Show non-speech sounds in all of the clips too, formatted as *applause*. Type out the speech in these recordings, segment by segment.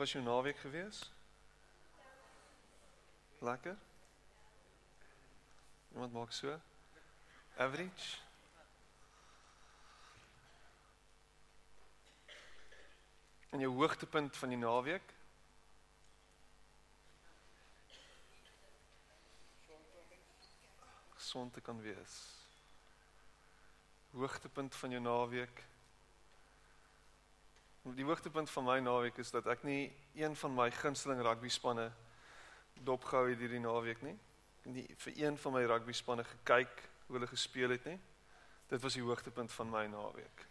Was jou naweek gewees? Lekker? Iemand maak so? Average? En jou hoogtepunt van die naweek? Gesond te kan wees. Hoogtepunt van jou naweek? Die hoogtepunt van my naweek is dat ek nie een van my gunsteling rugby spanne dopgehou het hierdie naweek nie. Nie vir een van my rugby spanne gekyk hoe hulle gespeel het nie. Dit was die hoogtepunt van my naweek.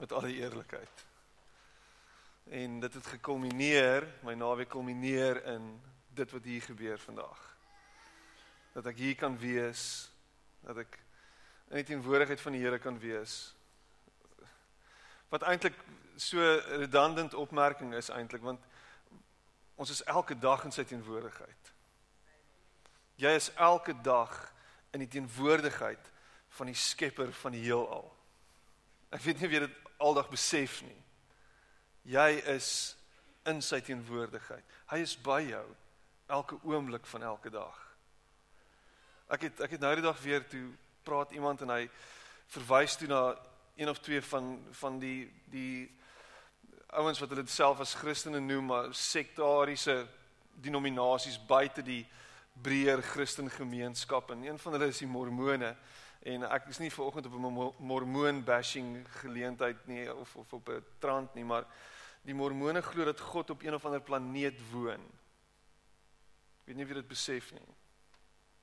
Met alle eerlikheid. En dit het gekulmineer, my naweek kulmineer in dit wat hier gebeur vandag. Dat ek hier kan wees, dat ek in die teenwoordigheid van die Here kan wees wat eintlik so redundant opmerking is eintlik want ons is elke dag in sy teenwoordigheid. Jy is elke dag in die teenwoordigheid van die skepper van die heelal. Ek weet nie of jy dit aldag besef nie. Jy is in sy teenwoordigheid. Hy is by jou elke oomblik van elke dag. Ek het ek het nou die dag weer toe praat iemand en hy verwys toe na een of twee van van die die ouens wat hulle self as Christene noem, maar sektariese denominasies buite die breër Christen gemeenskap en een van hulle is die Mormone en ek is nie vanoggend op 'n Mormoon bashing geleentheid nie of of op 'n trant nie, maar die Mormone glo dat God op een of ander planeet woon. Ek weet nie of jy dit besef nie.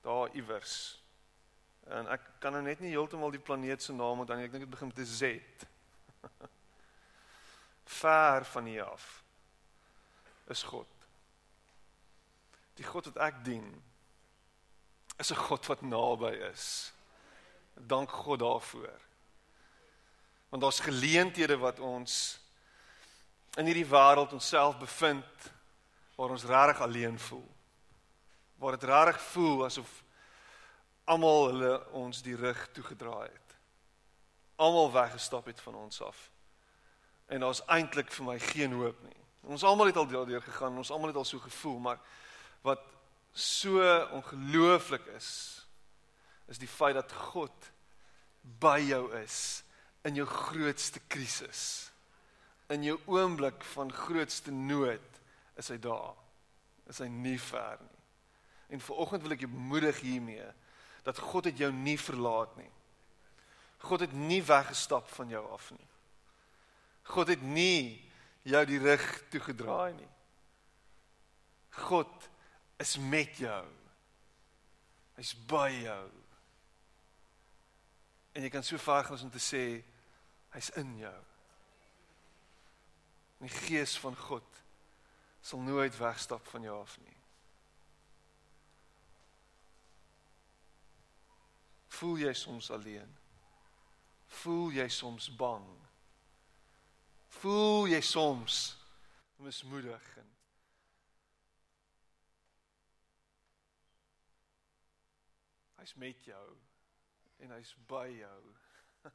Daar iewers. En ek kan nou net nie heeltemal die planeet se naam onthou nie. Ek dink dit begin met 'n Z. *laughs* Ver van hier af is God. Die God wat ek dien is 'n God wat naby is. Dank God daarvoor. Want daar's geleenthede wat ons in hierdie wêreld onsself bevind waar ons regtig alleen voel. Waar dit regtig voel asof almal hulle ons die rug toegedraai het. Almal weggestap het van ons af. En daar's eintlik vir my geen hoop nie. Ons almal het al daardeur gegaan, ons almal het al so gevoel, maar wat so ongelooflik is, is die feit dat God by jou is in jou grootste krisis. In jou oomblik van grootste nood is hy daar. Is hy nie ver nie. En viroggend wil ek jou bemoedig hiermee dat God het jou nie verlaat nie. God het nie weggestap van jou af nie. God het nie jou die rug toegedraai nie. God is met jou. Hy's by jou. En jy kan so ver gaan om te sê hy's in jou. Die gees van God sal nooit wegstap van jou af nie. Voel jy soms alleen? Voel jy soms bang? Voel jy soms mismoedig en Hy's met jou en hy's by jou. *laughs*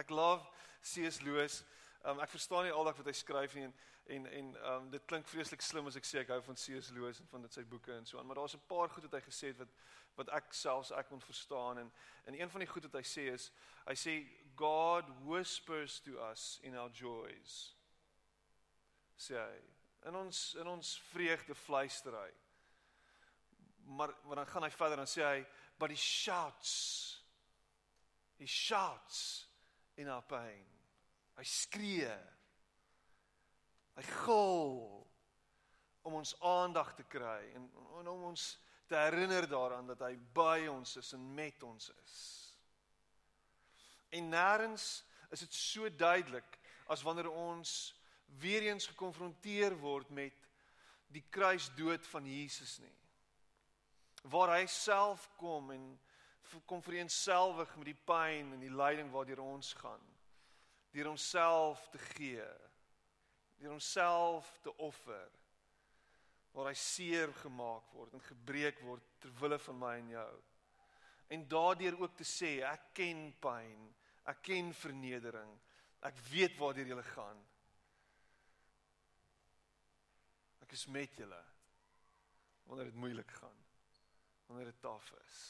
Ek love C.S. Lewis. Um, ek verstaan nie aldag wat hy skryf nie en en en um, dit klink vreeslik slim as ek sê ek hou van C.S. Lewis en van dit sy boeke en so aan, maar daar's 'n paar goed wat hy gesê het wat wat ek selfs ek kon verstaan en en een van die goed wat hy sê is hy sê God whispers to us in our joys. Sê hy, in ons in ons vreugde fluister hy. Maar maar dan gaan hy verder en sê hy but he shouts. He shouts in our pain. Hy skree. Hy gil om ons aandag te kry en, en om ons te herinner daaraan dat hy by ons is en met ons is. En nêrens is dit so duidelik as wanneer ons weer eens gekonfronteer word met die kruisdood van Jesus nie. Waar hy self kom en kom vereenselwig met die pyn en die lyding waardeur ons gaan. Deur homself te gee. Deur homself te offer. Waar hy seer gemaak word en gebreek word ter wille van my en jou. En daardeur ook te sê ek ken pyn, ek ken vernedering. Ek weet waartoe jy gaan. Ek is met julle wanneer dit moeilik gaan. Wanneer dit taaf is.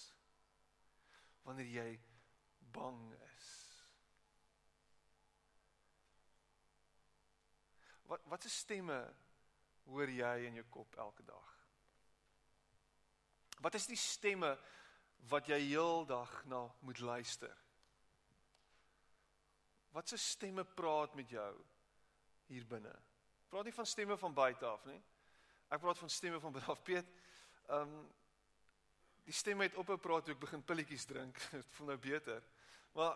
Wanneer jy bang is. Wat wat se stemme hoor jy in jou kop elke dag? Wat is die stemme wat jy heeldag na moet luister? Wat se stemme praat met jou hier binne? praat nie van stemme van buite af nie. Ek praat van stemme van binne af. Piet, ehm um, die stemme het ophou praat toe ek begin pilletjies drink. *laughs* Dit voel nou beter. Maar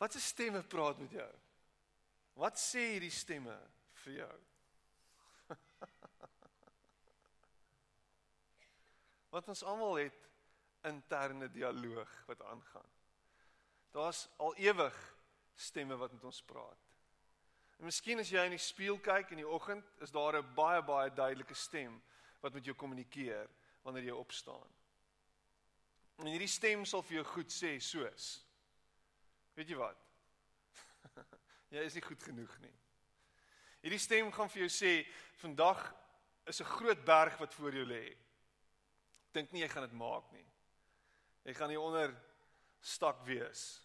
wat se stemme praat met jou? Wat sê hierdie stemme vir jou? *laughs* Want ons almal het interne dialoog wat aangaan. Daar's al ewig stemme wat met ons praat. En miskien as jy in die spieël kyk in die oggend, is daar 'n baie baie duidelike stem wat met jou kommunikeer wanneer jy opstaan. En hierdie stem sal vir jou goed sê soos Weet jy wat? *laughs* jy is nie goed genoeg nie. Hierdie stem gaan vir jou sê vandag is 'n groot berg wat voor jou lê. Dink nie jy gaan dit maak nie. Jy gaan hier onder stak wees.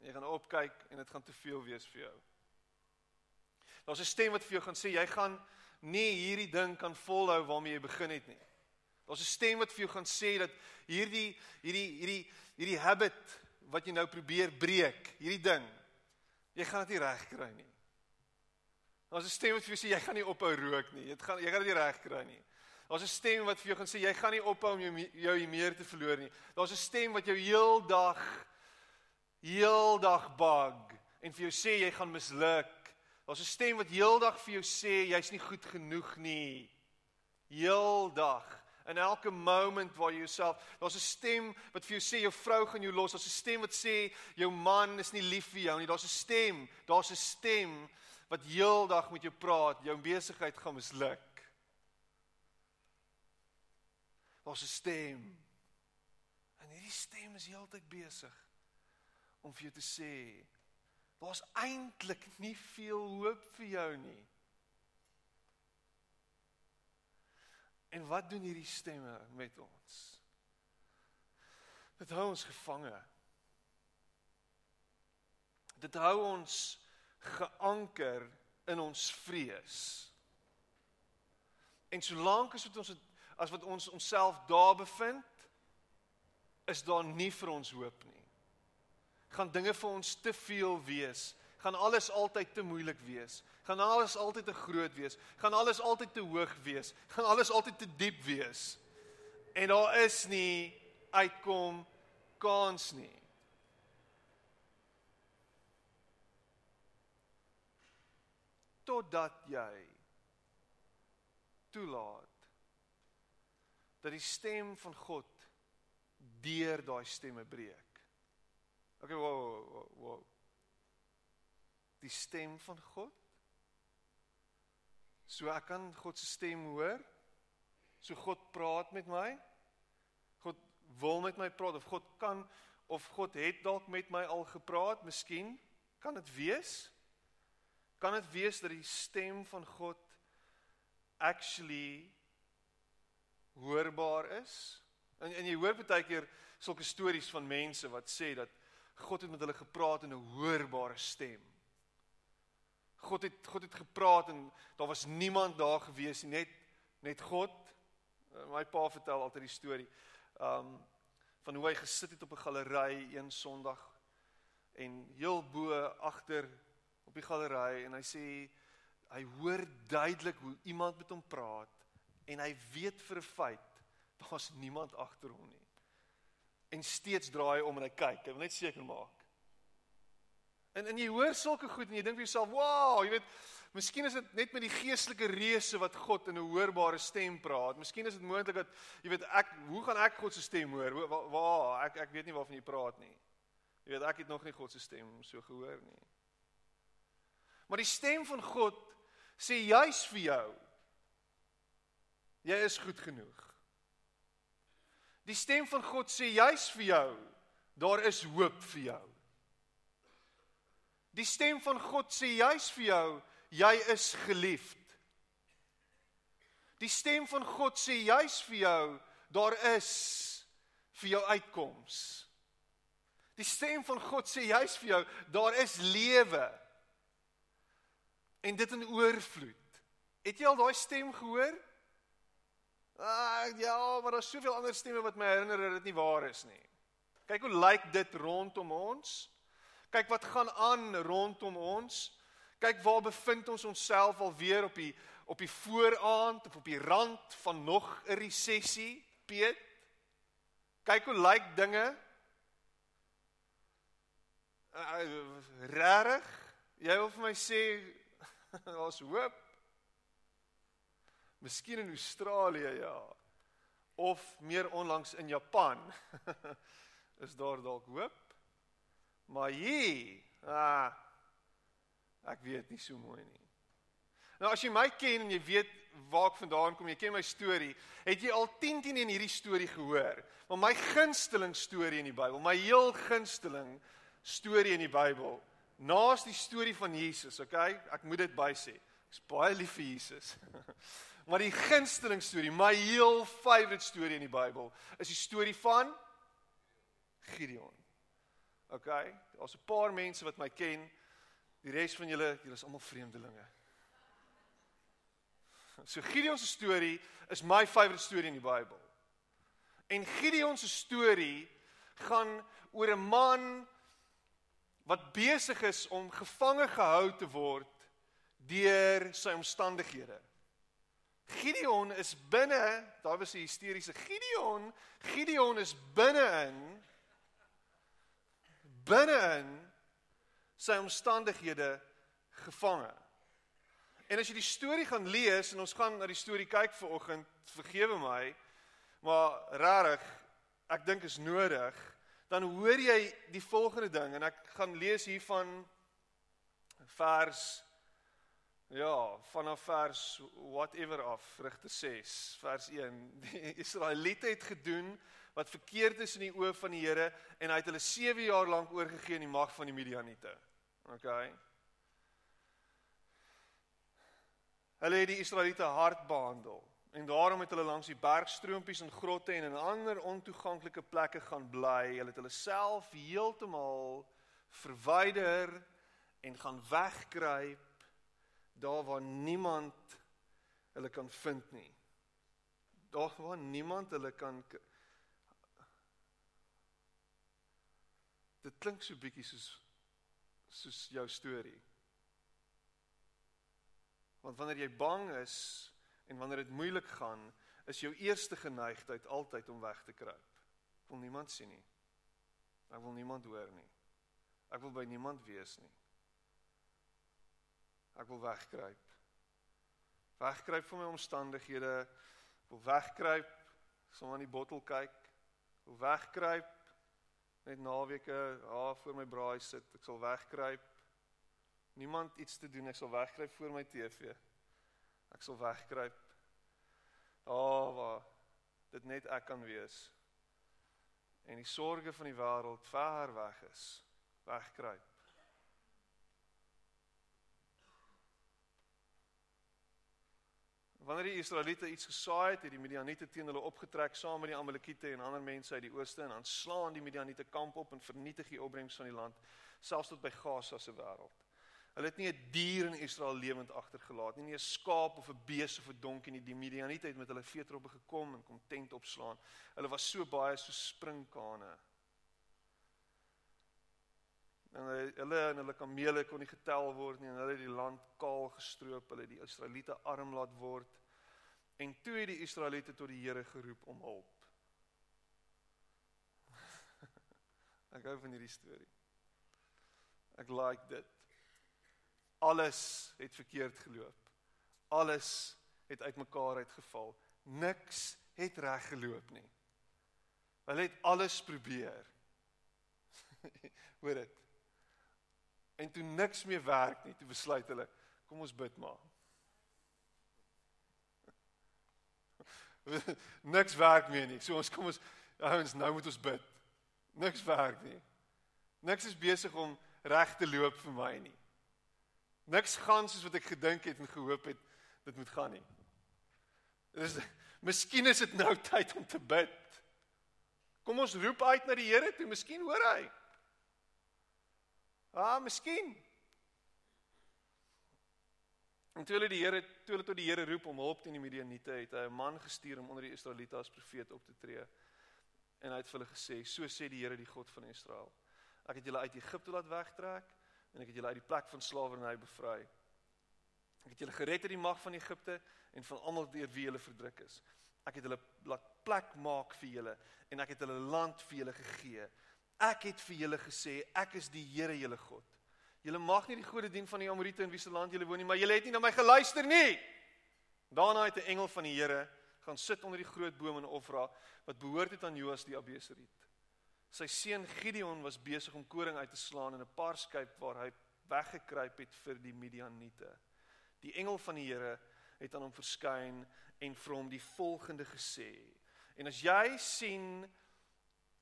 Jy gaan opkyk en dit gaan te veel wees vir jou. Daar's 'n stem wat vir jou gaan sê jy gaan nie hierdie ding kan volhou waarmee jy begin het nie. Daar's 'n stem wat vir jou gaan sê dat hierdie hierdie hierdie hierdie habit wat jy nou probeer breek, hierdie ding, jy gaan dit nie regkry nie. Daar's 'n stem wat vir jou sê jy gaan nie ophou rook nie. Jy gaan jy gaan dit nie regkry nie. Daar's 'n stem wat vir jou gaan sê jy gaan nie ophou om jou jou meer te verloor nie. Daar's 'n stem wat jou heeldag heeldag bug en vir jou sê jy gaan misluk Daar's 'n stem wat heeldag vir jou sê jy's nie goed genoeg nie. Heeldag in elke moment waar jy jouself, daar's 'n stem wat vir jou sê jou vrou gaan jou los. Daar's 'n stem wat sê jou man is nie lief vir jou nie. Daar's 'n stem, daar's 'n stem wat heeldag met jou praat, jou besigheid gaan misluk. Daar's 'n stem. En hierdie stem is heeltyd besig om vir jou te sê Daar's eintlik nie veel hoop vir jou nie. En wat doen hierdie stemme met ons? Dit hou ons gevange. Dit hou ons geanker in ons vrees. En solank as wat ons as wat ons onsself daar bevind, is daar nie vir ons hoop nie gaan dinge vir ons te veel wees. Gaan alles altyd te moeilik wees. Gaan alles altyd te groot wees. Gaan alles altyd te hoog wees. Gaan alles altyd te diep wees. En daar is nie uitkom kans nie. Totdat jy toelaat dat die stem van God deur daai stemme breek. Okay, wow, wow, wow. Die stem van God. So ek kan God se stem hoor. So God praat met my. God wil met my praat of God kan of God het dalk met my al gepraat, miskien kan dit wees. Kan dit wees dat die stem van God actually hoorbaar is? En en jy hoor baie keer sulke stories van mense wat sê dat God het met hulle gepraat in 'n hoorbare stem. God het God het gepraat en daar was niemand daar gewees nie, net net God. Uh, my pa vertel altyd die storie. Um van hoe hy gesit het op 'n galery een Sondag en heel bo agter op die galery en hy sê hy hoor duidelik hoe iemand met hom praat en hy weet vir 'n feit daar's niemand agter hom nie en steeds draai om en hy kyk. Hy wil net seker maak. En en jy hoor sulke goed en jy dink vir jouself, "Wow, jy weet, miskien is dit net met die geestelike reuse wat God in 'n hoorbare stem praat. Miskien is dit moontlik dat jy weet ek hoe gaan ek God se stem hoor? Waar wa, ek ek weet nie waarvan jy praat nie. Jy weet ek het nog nie God se stem so gehoor nie. Maar die stem van God sê juis vir jou jy is goed genoeg. Die stem van God sê juis vir jou daar is hoop vir jou. Die stem van God sê juis vir jou jy is geliefd. Die stem van God sê juis vir jou daar is vir jou uitkoms. Die stem van God sê juis vir jou daar is lewe. En dit in oorvloed. Het jy al daai stem gehoor? Ah ja, maar daar's soveel ander stemme wat my herinner dat dit nie waar is nie. Kyk hoe lyk dit rondom ons? Kyk wat gaan aan rondom ons. Kyk waar bevind ons onsself alweer op die op die vooraand of op die rand van nog 'n resessie, Piet. Kyk hoe lyk dinge. Uh, Rarig. Jy wil vir my sê *laughs* daar's hoop. Miskien in Australië ja. Of meer onlangs in Japan. *laughs* is daar dalk hoop. Maar hier, ah, ek weet nie so mooi nie. Nou as jy my ken en jy weet waar ek vandaan kom, jy ken my storie, het jy al 10 10 in hierdie storie gehoor. Maar my gunsteling storie in die Bybel, my heel gunsteling storie in die Bybel, naas die storie van Jesus, okay? Ek moet dit bysê. Ek's baie lief vir Jesus. *laughs* maar die gunsteling storie, my heel favourite storie in die Bybel, is die storie van Gideon. OK, daar's 'n paar mense wat my ken. Die res van julle, julle is almal vreemdelinge. *laughs* So Gideon se storie is my favourite storie in die Bybel. En Gideon se storie gaan oor 'n man wat besig is om gevange gehou te word deur sy omstandighede. Gideon is binne, daar was 'n hysteriese Gideon, Gideon is binne-in binne-in sy omstandighede gevange. En as jy die storie gaan lees en ons gaan na die storie kyk vanoggend, vergewe my, maar regtig, ek dink is nodig, dan hoor jy die volgende ding en ek gaan lees hier van vers ja, vanaf vers whatever af, rigte 6, vers 1. Die Israeliete het gedoen wat verkeerd is in die oë van die Here en hy het hulle 7 jaar lank oorgegee in die mag van die Midianiete. OK. Hulle het die Israeliete hard behandel en daarom het hulle langs die bergstroompies en grotte en in ander ontoeganklike plekke gaan bly. Hulle het hulle self heeltemal verwyder en gaan wegkruip daar waar niemand hulle kan vind nie. Daar waar niemand hulle kan Dit klink so bietjie soos soos jou storie. Want wanneer jy bang is en wanneer dit moeilik gaan, is jou eerste geneigtheid altyd om weg te kruip. Ek wil niemand sien nie. Ek wil niemand hoor nie. Ek wil by niemand wees nie. Ek wil wegkruip. Wegkruip van my omstandighede. Ek wil wegkruip, som aan die bottel kyk. Ek wil wegkruip net naweke haar voor my braai sit, ek sal wegkruip. Niemand iets te doen, ek sal wegkruip voor my TV. Ek sal wegkruip. Daar waar dit net ek kan wees. En die sorges van die wêreld ver weg is, wegkruip. Wanneer die Israeliete iets gesaai het, het die Midianiete teen hulle opgetrek saam met die Amalekiete en ander mense uit die ooste en aanslaan die Midianiete kamp op en vernietig die opbrengs van die land, selfs tot by Gaza se wêreld. Hulle het nie 'n dier in Israel lewend agtergelaat nie, nie 'n skaap of 'n bees of 'n donkie nie. Die Midianiete het met hulle veetroppe gekom en kom tent opslaan. Hulle was so baie so springkane. En hulle en hulle kamele kon nie getel word nie en hulle het die land kaal gestroop. Hulle het die Israeliete arm laat word. En toe het die Israeliete tot die Here geroep om hulp. *laughs* Ek hou van hierdie storie. Ek like dit. Alles het verkeerd geloop. Alles het uitmekaar uitgeval. Niks het reg geloop nie. Hulle het alles probeer. *laughs* Hoor dit. En toe niks meer werk nie, toe besluit hulle, kom ons bid maar. *laughs* niks werk meer nie. So ons kom ons ouens nou moet ons bid. Niks werk nie. Niks is besig om reg te loop vir my nie. Niks gaan soos wat ek gedink het en gehoop het dit moet gaan nie. Dis miskien is dit nou tyd om te bid. Kom ons roep uit na die Here toe, miskien hoor hy. Ah, miskien. En toe hulle die Here, toe hulle tot die Here roep om hulp teen die Midianiete, het hy 'n man gestuur om onder die Israeliete as profeet op te tree. En hy het vir hulle gesê: "So sê die Here, die God van Israel: Ek het julle uit Egipte laat wegtrek en ek het julle uit die plek van slawerny bevry. Ek het julle gered uit die mag van Egipte en van almal deur wie julle verdruk is. Ek het hulle laat plek maak vir julle en ek het hulle land vir julle gegee. Ek het vir julle gesê, ek is die Here julle God." Julle mag nie die gode dien van die Amorite in wie se land julle woon nie, maar julle het nie na my geluister nie. Daarna het 'n engel van die Here gaan sit onder die groot boom in Ofra wat behoort het aan Joas die Abeseriet. Sy seun Gideon was besig om koring uit te slaan in 'n paarskyp waar hy weggekruip het vir die Midianiete. Die engel van die Here het aan hom verskyn en vir hom die volgende gesê. En as jy sien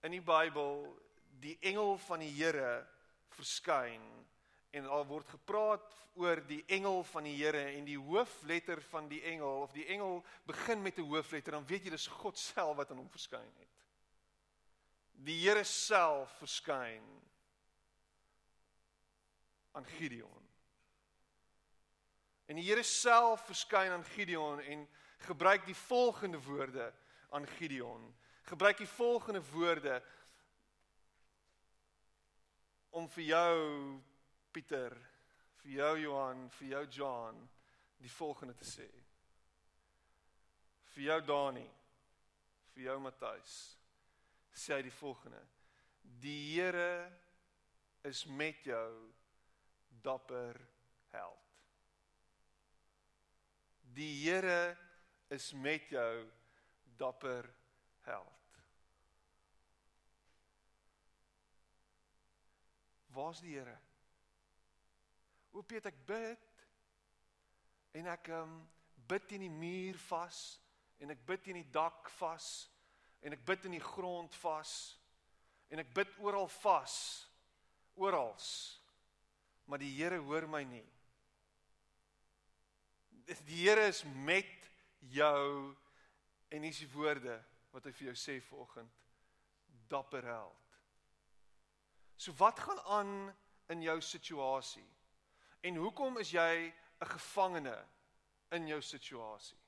in die Bybel die engel van die Here verskyn, en al word gepraat oor die engel van die Here en die hoofletter van die engel of die engel begin met 'n hoofletter dan weet jy dis God self wat aan hom verskyn het. Die Here self verskyn aan Gideon. En die Here self verskyn aan Gideon en gebruik die volgende woorde aan Gideon. Gebruik die volgende woorde om vir jou Pieter, vir jou Johan, vir jou John die volgende te sê. Vir jou Dani, vir jou Matthys sê hy die volgende: Die Here is met jou dapper held. Die Here is met jou dapper held. Waar's die Here? O Piet, ek bid en ek um bid teen die muur vas en ek bid teen die dak vas en ek bid in die grond vas en ek bid oral vas orals maar die Here hoor my nie. Die Here is met jou en dis die woorde wat hy vir jou sê vanoggend. Dapper held. So wat gaan aan in jou situasie? En hoekom is jy 'n gevangene in jou situasie?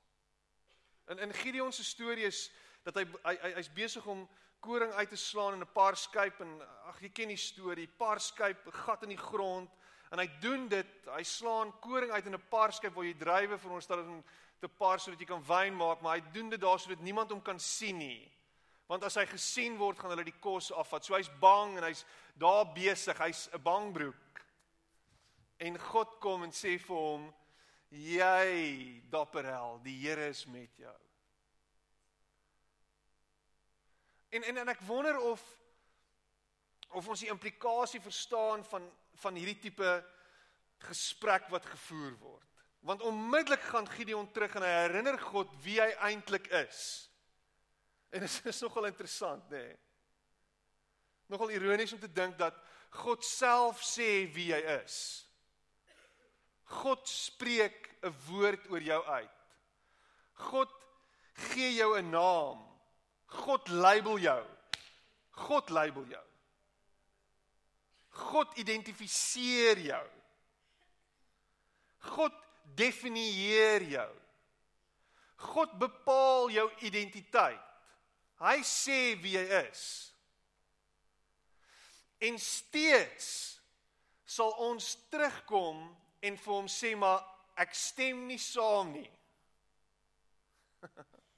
In in Gideon se storie is dat hy hy hy's besig om koring uit te slaan in 'n paar skyp en ag jy ken die storie, paar skyp, 'n gat in die grond en hy doen dit, hy slaan koring uit in 'n paar skyp waar jy drywe veronderstel om te paar sodat jy kan wyn maak, maar hy doen dit daar sodat niemand hom kan sien nie. Want as hy gesien word, gaan hulle die kos afvat. So hy's bang en hy's daar besig. Hy's 'n bangbroek. En God kom en sê vir hom: "Jy dapper hel, die Here is met jou." En en en ek wonder of of ons die implikasie verstaan van van hierdie tipe gesprek wat gevoer word. Want onmiddellik gaan Gideon terug en hy herinner God wie hy eintlik is. En dit is nogal interessant, nê? Nee. Nogal ironies om te dink dat God self sê wie hy is. God spreek 'n woord oor jou uit. God gee jou 'n naam. God label jou. God label jou. God identifiseer jou. God definieer jou. God bepaal jou identiteit. Hy sê wie jy is. En steeds sal ons terugkom en vir hom sê maar ek stem nie saam nie. *laughs*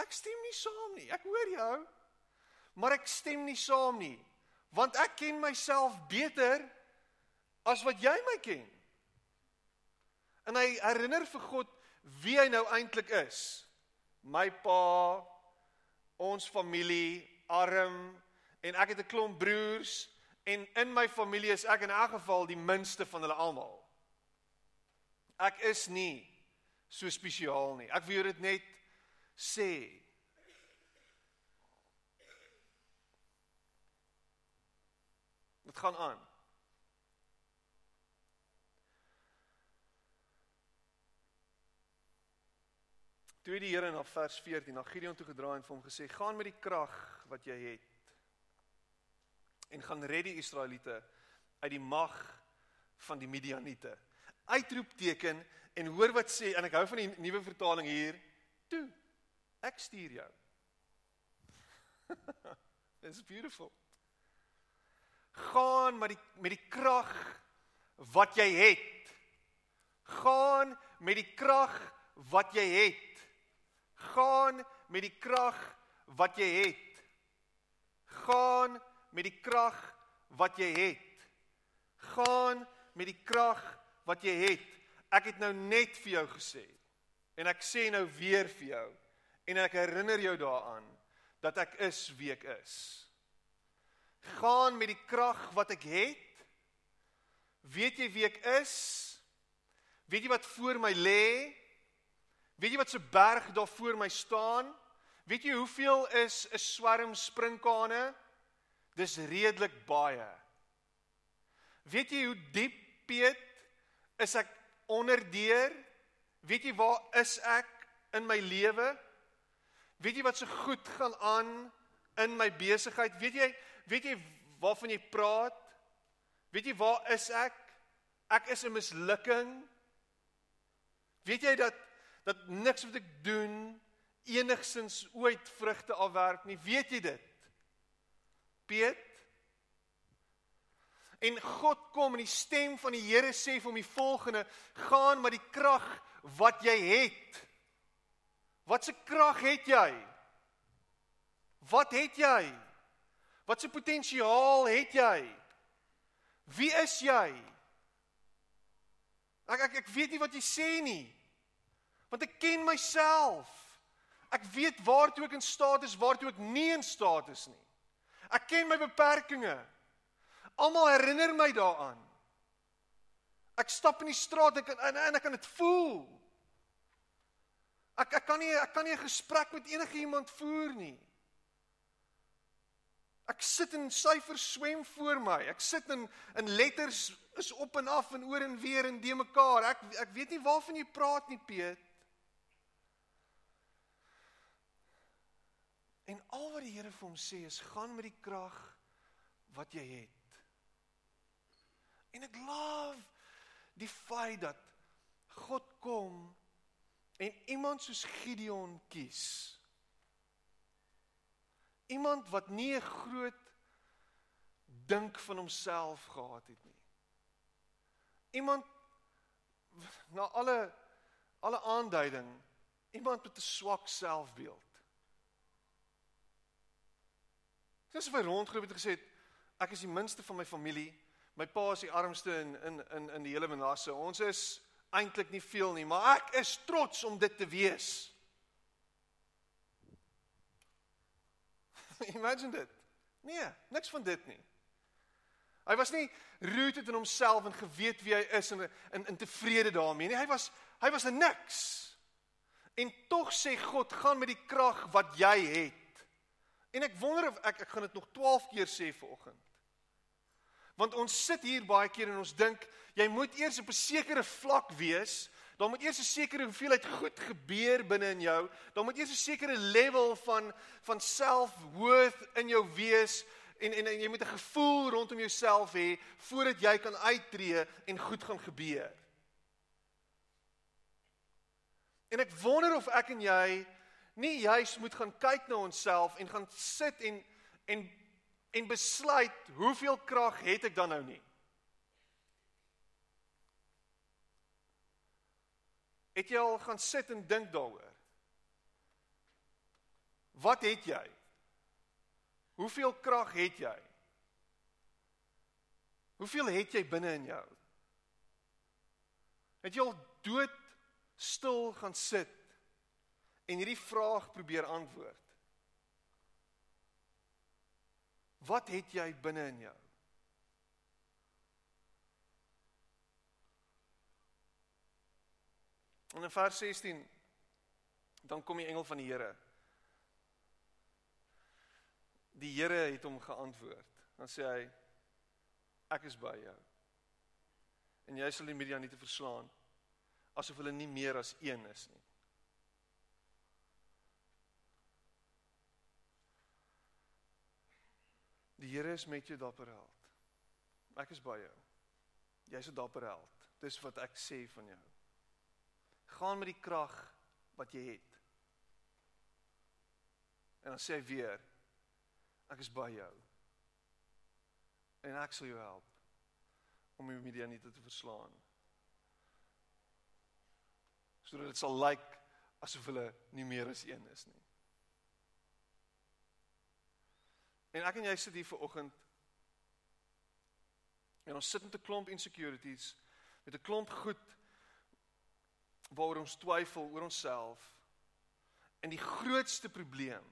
ek stem nie saam nie. Ek hoor jou. Maar ek stem nie saam nie. Want ek ken myself beter as wat jy my ken. En hy herinner vir God wie hy nou eintlik is. My pa, ons familie, arm en ek het 'n klomp broers en in my familie is ek in elk geval die minste van hulle almal. Ek is nie so spesiaal nie. Ek wil dit net sê. Dit gaan aan. Toe die Here na vers 14 na Gideon toe gedraai en vir hom gesê: "Gaan met die krag wat jy het en gaan red die Israeliete uit die mag van die Midianiete." Uitroepteken en hoor wat sê en ek hou van die nuwe vertaling hier. Toe ek stuur jou. *laughs* It's beautiful gaan met die met die krag wat jy het. Gaan met die krag wat jy het. Gaan met die krag wat jy het. Gaan met die krag wat jy het. Gaan met die krag wat jy het. Ek het nou net vir jou gesê en ek sê nou weer vir jou en ek herinner jou daaraan dat ek is wie ek is gaan met die krag wat ek het. Weet jy wie ek is? Weet jy wat voor my lê? Weet jy wat se berg daar voor my staan? Weet jy hoeveel is 'n swerm sprinkane? Dis redelik baie. Weet jy hoe diep Piet is ek onderdeur? Weet jy waar is ek in my lewe? Weet jy wat so goed gaan aan in my besigheid? Weet jy weet jy waarvan jy praat? Weet jy waar is ek? Ek is 'n mislukking. Weet jy dat dat niks wat ek doen enigsins ooit vrugte afwerp nie? Weet jy dit? Piet En God kom en die stem van die Here sê vir hom die volgende: "Gaan met die krag wat jy het." Wat se krag het jy? Wat het jy? Wat se potensiaal het jy? Wie is jy? Ek ek ek weet nie wat jy sê nie. Want ek ken myself. Ek weet waartoe ek in staat is, waartoe ek nie in staat is nie. Ek ken my beperkings. Almal herinner my daaraan. Ek stap in die straat ek en, en ek kan dit voel. Ek ek kan nie ek kan nie 'n gesprek met enige iemand voer nie. Ek sit in syfers swem voor my. Ek sit in in letters is op en af en oor en weer en de mekaar. Ek ek weet nie waarvan jy praat nie, Piet. En al wat die Here vir hom sê is gaan met die krag wat jy het. En ek love die feit dat God kom en iemand soos Gideon kies. Iemand wat nie 'n groot dink van homself gehad het nie. Iemand na alle alle aanduiding iemand met 'n swak selfbeeld. Dis vir rondgeloop het gesê ek is die minste van my familie. My pa is die armste in in in in die hele Manasse. Ons is eintlik nie veel nie, maar ek is trots om dit te wees. *laughs* Imagine dit. Nee, niks van dit nie. Hy was nie rooted in homself en geweet wie hy is en in in tevrede daarmee nie. Hy was hy was 'n niks. En tog sê God, gaan met die krag wat jy het. En ek wonder of ek ek gaan dit nog 12 keer sê vanoggend. Want ons sit hier baie keer en ons dink jy moet eers op 'n sekere vlak wees Daar moet eers 'n sekere hoeveelheid goed gebeur binne in jou. Daar moet eers 'n sekere level van van self-worth in jou wees en, en en jy moet 'n gevoel rondom jouself hê voordat jy kan uittreë en goed gaan gebeur. En ek wonder of ek en jy nie juis moet gaan kyk na onsself en gaan sit en en en besluit hoeveel krag het ek dan nou nie? Het jy al gaan sit en dink daaroor? Wat het jy? Hoeveel krag het jy? Hoeveel het jy binne in jou? Het jy al dood stil gaan sit en hierdie vraag probeer antwoord? Wat het jy binne in jou? En in vers 16 dan kom die engel van die Here. Die Here het hom geantwoord. Dan sê hy ek is by jou. En jy sal die Midianiete verslaan asof hulle nie meer as een is nie. Die Here is met jou dapper held. Ek is by jou. Jy's 'n dapper held. Dis wat ek sê van jou. Gaan met die krag wat jy het. En dan sê hy weer ek is by jou. En ek sal jou help om die Midianiete te verslaan. Sodat dit sal lyk asof hulle nie meer as een is nie. En ek en jy sit hier ver oggend en ons sit met 'n klomp insecurities, met 'n klomp goed waaroor ons twyfel oor onsself. En die grootste probleem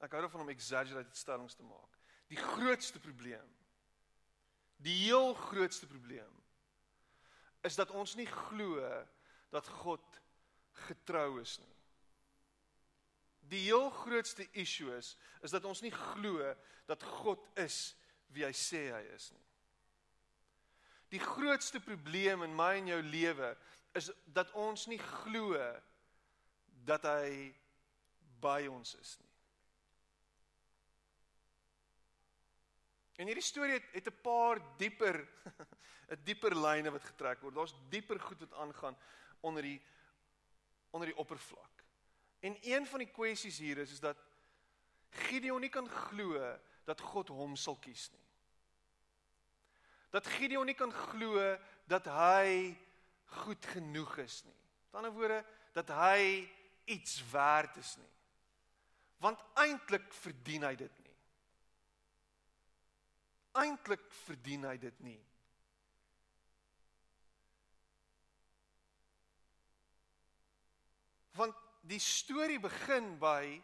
ek hou daarvan om exaggerated stellings te maak. Die grootste probleem die heel grootste probleem is dat ons nie glo dat God getrou is nie. Die heel grootste issue is is dat ons nie glo dat God is wie hy sê hy is nie. Die grootste probleem in my en jou lewe is dat ons nie glo dat hy by ons is nie. En hierdie storie het het 'n paar dieper *laughs* 'n dieper lyne wat getrek word. Daar's dieper goed wat aangaan onder die onder die oppervlak. En een van die kwessies hier is is dat Gideon nie kan glo dat God hom sal kies nie. Dat Gideon nie kan glo dat hy goed genoeg is nie. Met ander woorde dat hy iets werd is nie. Want eintlik verdien hy dit nie. Eintlik verdien hy dit nie. Want die storie begin by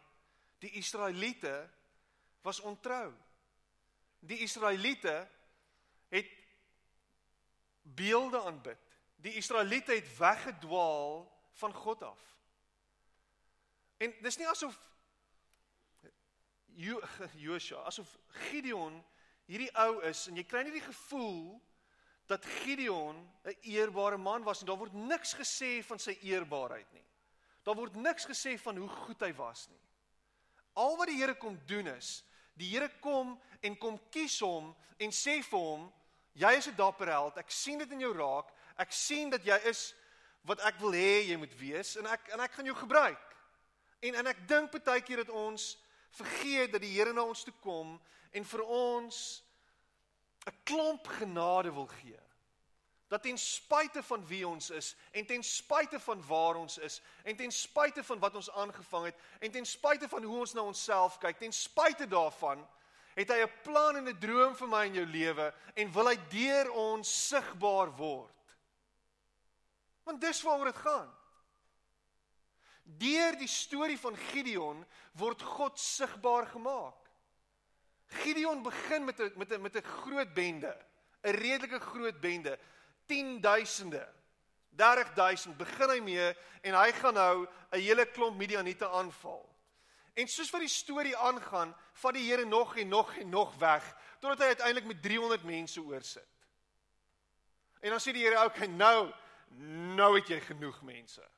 die Israeliete was ontrou. Die Israeliete het beelde aanbid. Die Israeliete het weggedwaal van God af. En dis nie asof *laughs* Joshua, asof Gideon hierdie ou is en jy kry nie die gevoel dat Gideon 'n eerbare man was en daar word niks gesê van sy eerbaarheid nie. Daar word niks gesê van hoe goed hy was nie. Al wat die Here kom doen is, die Here kom en kom kies hom en sê vir hom, jy is 'n dapper held. Ek sien dit in jou raak. Ek sien dat jy is wat ek wil hê jy moet wees en ek en ek gaan jou gebruik. En en ek dink baie keer dat ons vergeet dat die Here na ons toe kom en vir ons 'n klomp genade wil gee. Dat ten spyte van wie ons is en ten spyte van waar ons is en ten spyte van wat ons aangevang het en ten spyte van hoe ons na onsself kyk, ten spyte daarvan het hy 'n plan en 'n droom vir my in jou lewe en wil hy deur ons sigbaar word. Want dis waaroor dit gaan. Deur die storie van Gideon word God sigbaar gemaak. Gideon begin met 'n met 'n met 'n groot bende, 'n redelike groot bende, 10000de. 30000 begin hy mee en hy gaan nou 'n hele klomp Midianiete aanval. En soos wat die storie aangaan, vat die Here nog en nog en nog weg totdat hy uiteindelik met 300 mense oorsit. En dan sê die Here, "Oké, okay, nou nou het jy genoeg mense.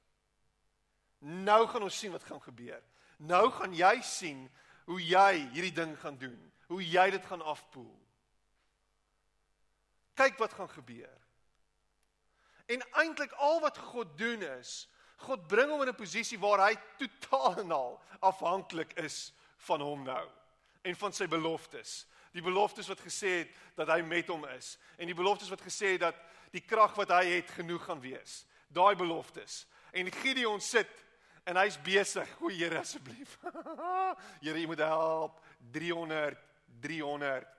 Nou gaan ons sien wat gaan gebeur. Nou gaan jy sien hoe jy hierdie ding gaan doen hoe jy dit gaan afpoel. Kyk wat gaan gebeur. En eintlik al wat God doen is, God bring hom in 'n posisie waar hy totaal en al afhanklik is van hom nou en van sy beloftes. Die beloftes wat gesê het dat hy met hom is en die beloftes wat gesê het dat die krag wat hy het genoeg gaan wees. Daai beloftes. En Gideon sit en hy's besig. O Here asseblief. *laughs* Here, jy moet help. 300 300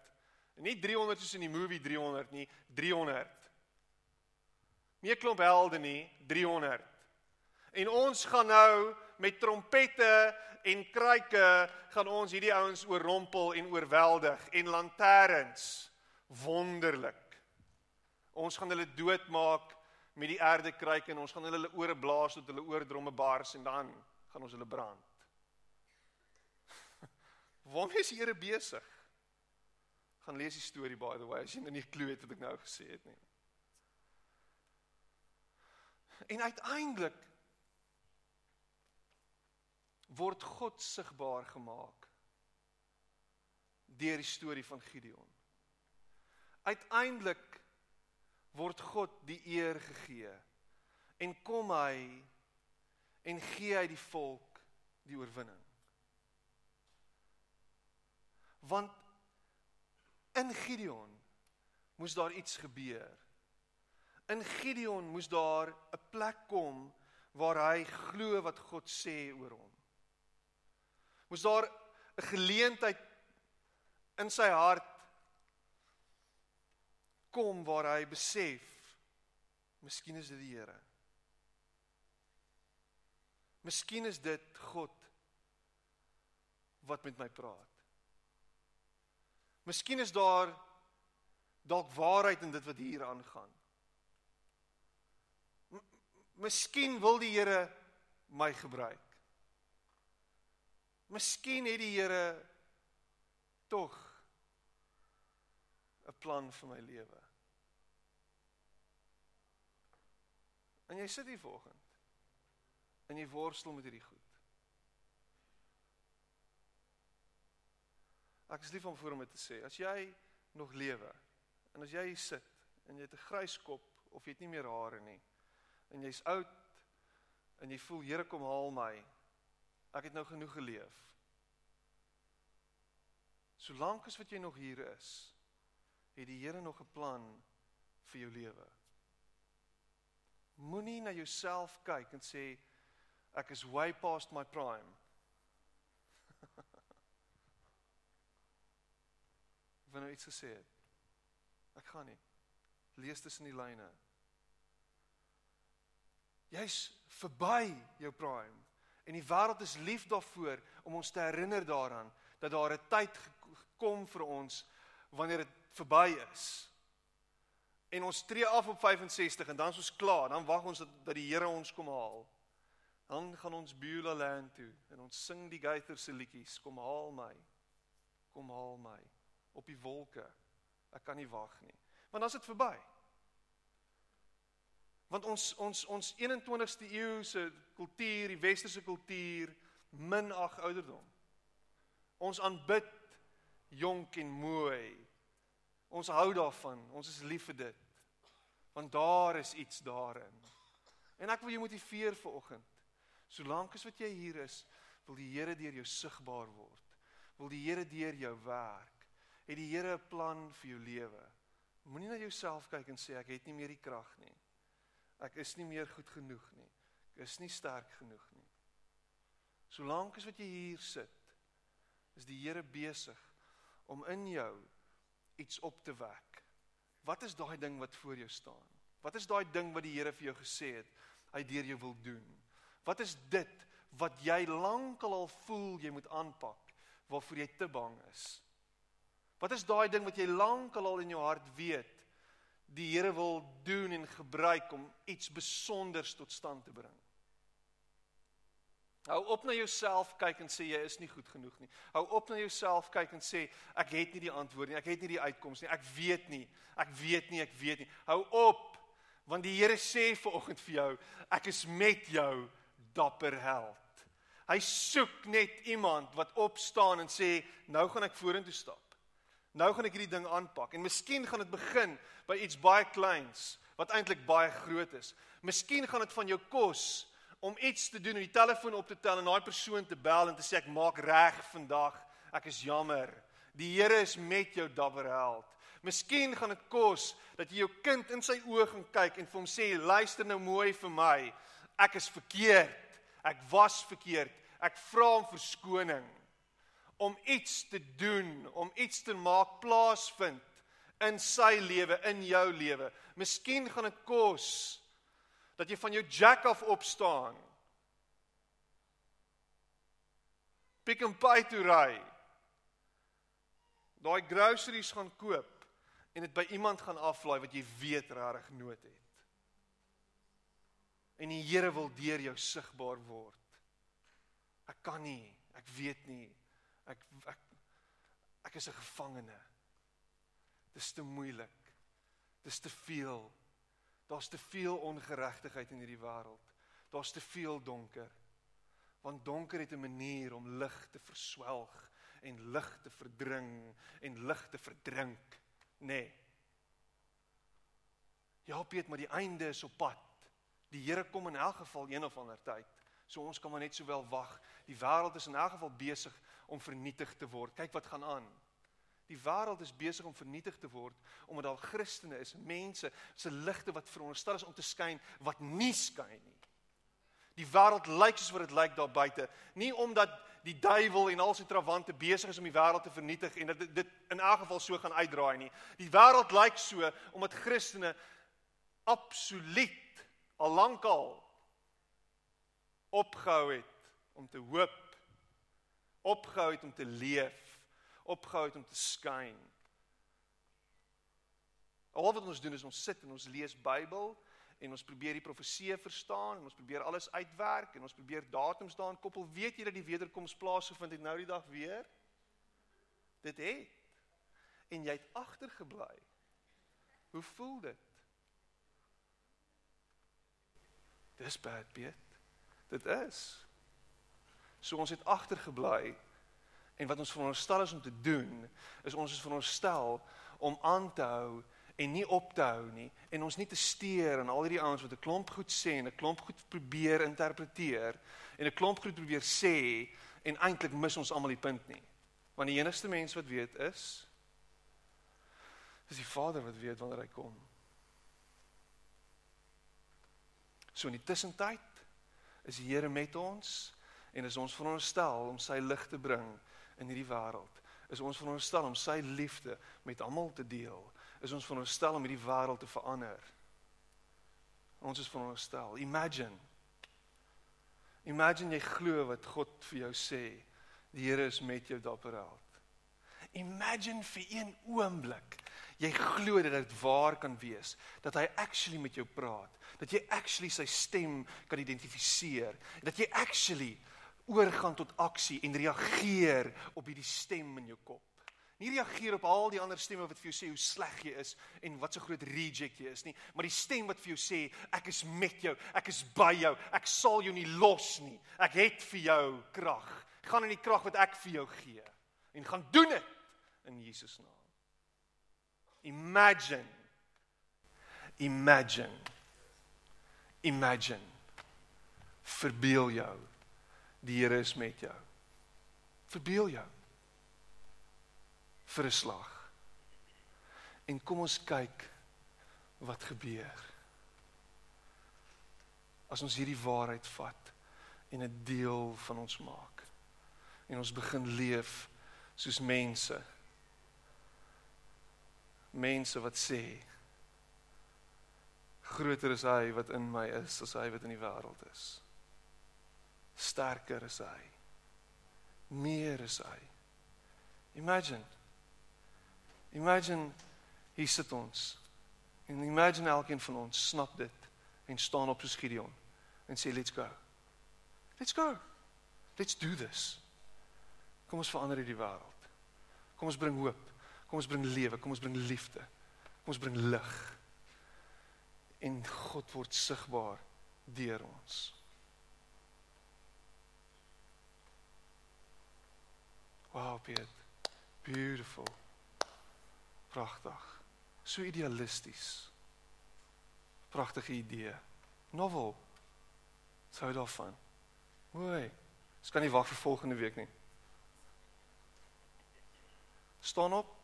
Nie 300 soos in die movie 300 nie, 300. Nie 'n klomp helde nie, 300. En ons gaan nou met trompette en kruike gaan ons hierdie ouens oorrompel en oorweldig en lanterns. Wonderlik. Ons gaan hulle doodmaak met die aarde kruike en ons gaan hulle ore blaas tot hulle oordromme bars en dan gaan ons hulle brand. *laughs* Waarmee is Here besig? Gaan lees die storie by the way as jy nou nie klou het wat ek nou gesê het nie. En uiteindelik word God sigbaar gemaak deur die storie van Gideon. Uiteindelik word God die eer gegee en kom hy en gee hy die volk die oorwinning. Want in Gideon moes daar iets gebeur. In Gideon moes daar 'n plek kom waar hy glo wat God sê oor hom. Moes daar 'n geleentheid in sy hart kom waar hy besef miskien is dit die Here. Miskien is dit God wat met my praat. Miskien is daar dalk waarheid in dit wat hier aangaan. Miskien wil die Here my gebruik. Miskien het die Here tog 'n plan vir my lewe. En jy sit hier vanoggend en jy worstel met hierdie goed. Ek is lief om voor hom te sê, as jy nog lewe en as jy hier sit en jy het 'n grys kop of jy het nie meer hare nie en jy's oud en jy voel Here kom haal my. Ek het nou genoeg geleef. Solank as wat jy nog hier is, het die Here nog 'n plan vir jou lewe. Moenie na jouself kyk en sê ek is way past my prime. *laughs* Wanneer iets gesê het. Ek gaan nie. Lees tussen die lyne. Jy's verby jou prime en die wêreld is lief daarvoor om ons te herinner daaraan dat daar 'n tyd gekom vir ons wanneer dit verby is en ons tree af op 65 en dan is ons klaar, dan wag ons dat, dat die Here ons kom haal. Dan gaan ons Beulah land toe en ons sing die Gaither se liedjies, kom haal my. Kom haal my op die wolke. Ek kan nie wag nie. Want dan is dit verby. Want ons ons ons 21ste eeu se kultuur, die westerse kultuur minag ouderdom. Ons aanbid jonk en mooi. Ons hou daarvan. Ons is lief vir dit. Want daar is iets daarin. En ek wil jou motiveer vir oggend. Solank as wat jy hier is, wil die Here deur jou sigbaar word. Wil die Here deur jou werk. Het die Here 'n plan vir jou lewe. Moenie na jouself kyk en sê ek het nie meer die krag nie. Ek is nie meer goed genoeg nie. Ek is nie sterk genoeg nie. Solank as wat jy hier sit, is die Here besig om in jou iets op te wek. Wat is daai ding wat voor jou staan? Wat is daai ding wat die Here vir jou gesê het hy deur jou wil doen? Wat is dit wat jy lankal al voel jy moet aanpak waarvoor jy te bang is? Wat is daai ding wat jy lankal al in jou hart weet die Here wil doen en gebruik om iets spesonders tot stand te bring? Hou op na jouself kyk en sê jy is nie goed genoeg nie. Hou op na jouself kyk en sê ek het nie die antwoord nie. Ek het nie die uitkoms nie. Ek weet nie. Ek weet nie, ek weet nie. Hou op want die Here sê vir oggend vir jou, ek is met jou, dapper held. Hy soek net iemand wat opstaan en sê nou gaan ek vorentoe stap. Nou gaan ek hierdie ding aanpak en miskien gaan dit begin by iets baie kleins wat eintlik baie groot is. Miskien gaan dit van jou kos om iets te doen, om die telefoon op te tel en daai persoon te bel en te sê ek maak reg vandag. Ek is jammer. Die Here is met jou dabberheld. Miskien gaan dit kos dat jy jou kind in sy oë gaan kyk en vir hom sê luister nou mooi vir my. Ek is verkeerd. Ek was verkeerd. Ek vra om verskoning. Om iets te doen, om iets te maak plaasvind in sy lewe, in jou lewe. Miskien gaan dit kos dat jy van jou jack af opstaan. Pick and pay toe ry. Daai groceries gaan koop en dit by iemand gaan aflaai wat jy weet regtig nood het. En die Here wil deur jou sigbaar word. Ek kan nie, ek weet nie. Ek ek ek is 'n gevangene. Dis te moeilik. Dis te veel. Daar's te veel ongeregtigheid in hierdie wêreld. Daar's te veel donker. Want donker het 'n manier om lig te verswelg en lig te verdring en lig te verdrink, nê. Nee. Ja, Piet, maar die einde is op pad. Die Here kom in elk geval een of ander tyd. So ons kan maar net sowel wag. Die wêreld is in elk geval besig om vernietig te word. Kyk wat gaan aan. Die wêreld is besig om vernietig te word omdat daar Christene is, mense se ligte wat veronderstel is om te skyn wat nie skyn nie. Die wêreld lyk soos wat dit lyk daar buite, nie omdat die duiwel en al sy trawante besig is om die wêreld te vernietig en dat dit in elk geval so gaan uitdraai nie. Die wêreld lyk so omdat Christene absoluut al lankal opgehou het om te hoop, opgehou het om te leef opgehou het om te skyn. Al wat ons doen is ons sit en ons lees Bybel en ons probeer die profeseë verstaan en ons probeer alles uitwerk en ons probeer datums daarin koppel. Weet jy dat die wederkoms plaasgevind het nou die dag weer? Dit het. En jy het agtergebly. Hoe voel dit? Dis bad, Piet. Dit is. So ons het agtergebly En wat ons veronderstel is om te doen, is ons is veronderstel om aan te hou en nie op te hou nie en ons nie te steur aan al hierdie ouens wat 'n klomp goed sê en 'n klomp goed probeer interpreteer en 'n klomp goed probeer sê en eintlik mis ons almal die punt nie. Want die enigste mens wat weet is is die Vader wat weet wanneer hy kom. So in die tussentyd is die Here met ons en is ons veronderstel om sy lig te bring in hierdie wêreld. Is ons veronderstel om sy liefde met almal te deel. Is ons veronderstel om hierdie wêreld te verander. Ons is veronderstel. Imagine. Imagine jy glo wat God vir jou sê. Die Here is met jou daar op wêreld. Imagine vir een oomblik jy glo dat dit waar kan wees dat hy actually met jou praat dat jy actually sy stem kan identifiseer dat jy actually oorgaan tot aksie en reageer op hierdie stem in jou kop. Nie reageer op al die ander stemme wat vir jou sê hoe sleg jy is en wat so groot reject jy is nie, maar die stem wat vir jou sê ek is met jou, ek is by jou, ek sal jou nie los nie. Ek het vir jou krag. Gaan in die krag wat ek vir jou gee en gaan doen dit in Jesus naam. Imagine. Imagine. Imagine. Verbeel jou die Here is met jou. Verbeel jou vir 'n slag. En kom ons kyk wat gebeur. As ons hierdie waarheid vat en 'n deel van ons maak en ons begin leef soos mense. Mense wat sê groter is hy wat in my is as hy wat in die wêreld is sterker is hy. Meer is hy. Imagine. Imagine hier sit ons. En imagine elkeen van ons snap dit en staan op soos Gideon en sê let's go. Let's go. Let's do this. Kom ons verander hierdie wêreld. Kom ons bring hoop. Kom ons bring lewe, kom ons bring liefde. Kom ons bring lig. En God word sigbaar deur ons. Wow, Piet. Beautiful. Pragtig. So idealisties. Pragtige idee. Novel. Sou daarvan. Mooi. Ek kan nie wag vir volgende week nie. Staan op.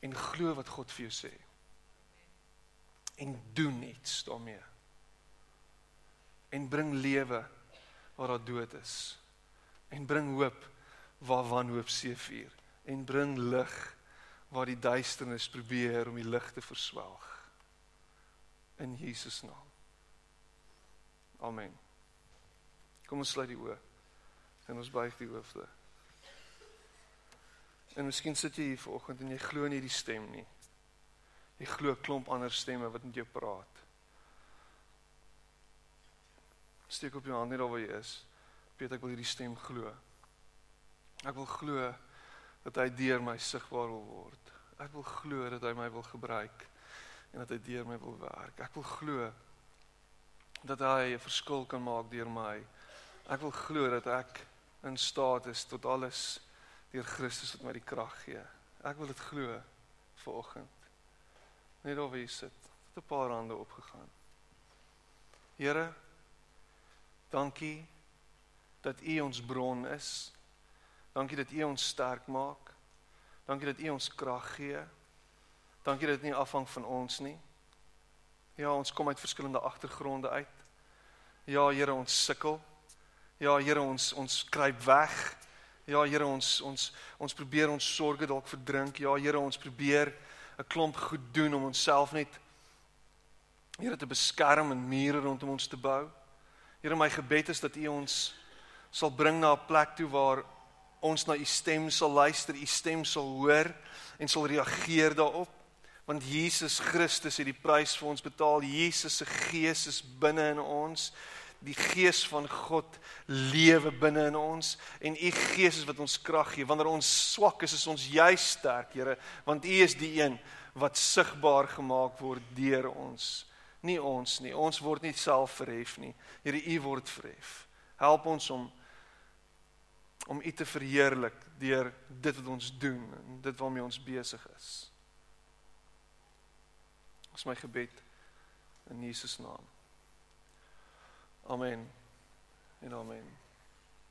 En glo wat God vir jou sê. En doen iets daarmee. En bring lewe waar daar dood is en bring hoop waar wanhoop seefuur en bring lig waar die duisternis probeer om die lig te verswelg. In Jesus naam. Amen. Kom ons sluit die oë en ons buig die hoofde. En miskien sit jy hier vanoggend en jy glo nie die stem nie. Jy glo 'n klomp ander stemme wat met jou praat. Steek op jou hand net daar waar jy is weet ek wil hierdie stem glo Ek wil glo dat hy deur my sigbaar wil word. Ek wil glo dat hy my wil gebruik en dat hy deur my wil werk. Ek wil glo dat hy 'n verskil kan maak deur my. Ek wil glo dat ek in staat is tot alles deur Christus wat my die krag gee. Ek wil dit glo vir oggend. Net oor wie sit. Het 'n paar hande opgegaan. Here, dankie dat U ons bron is. Dankie dat U ons sterk maak. Dankie dat U ons krag gee. Dankie dat dit nie afhang van ons nie. Ja, ons kom uit verskillende agtergronde uit. Ja, Here, ons sukkel. Ja, Here, ons ons kruip weg. Ja, Here, ons ons ons probeer ons sorges dalk verdrink. Ja, Here, ons probeer 'n klomp goed doen om onsself net Here te beskerm en mure rondom ons te bou. Here, my gebed is dat U ons sal bring na 'n plek toe waar ons na u stem sal luister, u stem sal hoor en sal reageer daarop. Want Jesus Christus het die prys vir ons betaal. Jesus se gees is binne in ons. Die gees van God lewe binne in ons en u gees is wat ons krag gee. Wanneer ons swak is, is ons juis sterk, Here, want u is die een wat sigbaar gemaak word deur ons. Nie ons nie. Ons word nie self verhef nie. Here, u word verhef. Help ons om om U te verheerlik deur dit wat ons doen en dit waarmee ons besig is. Is my gebed in Jesus naam. Amen. En amen.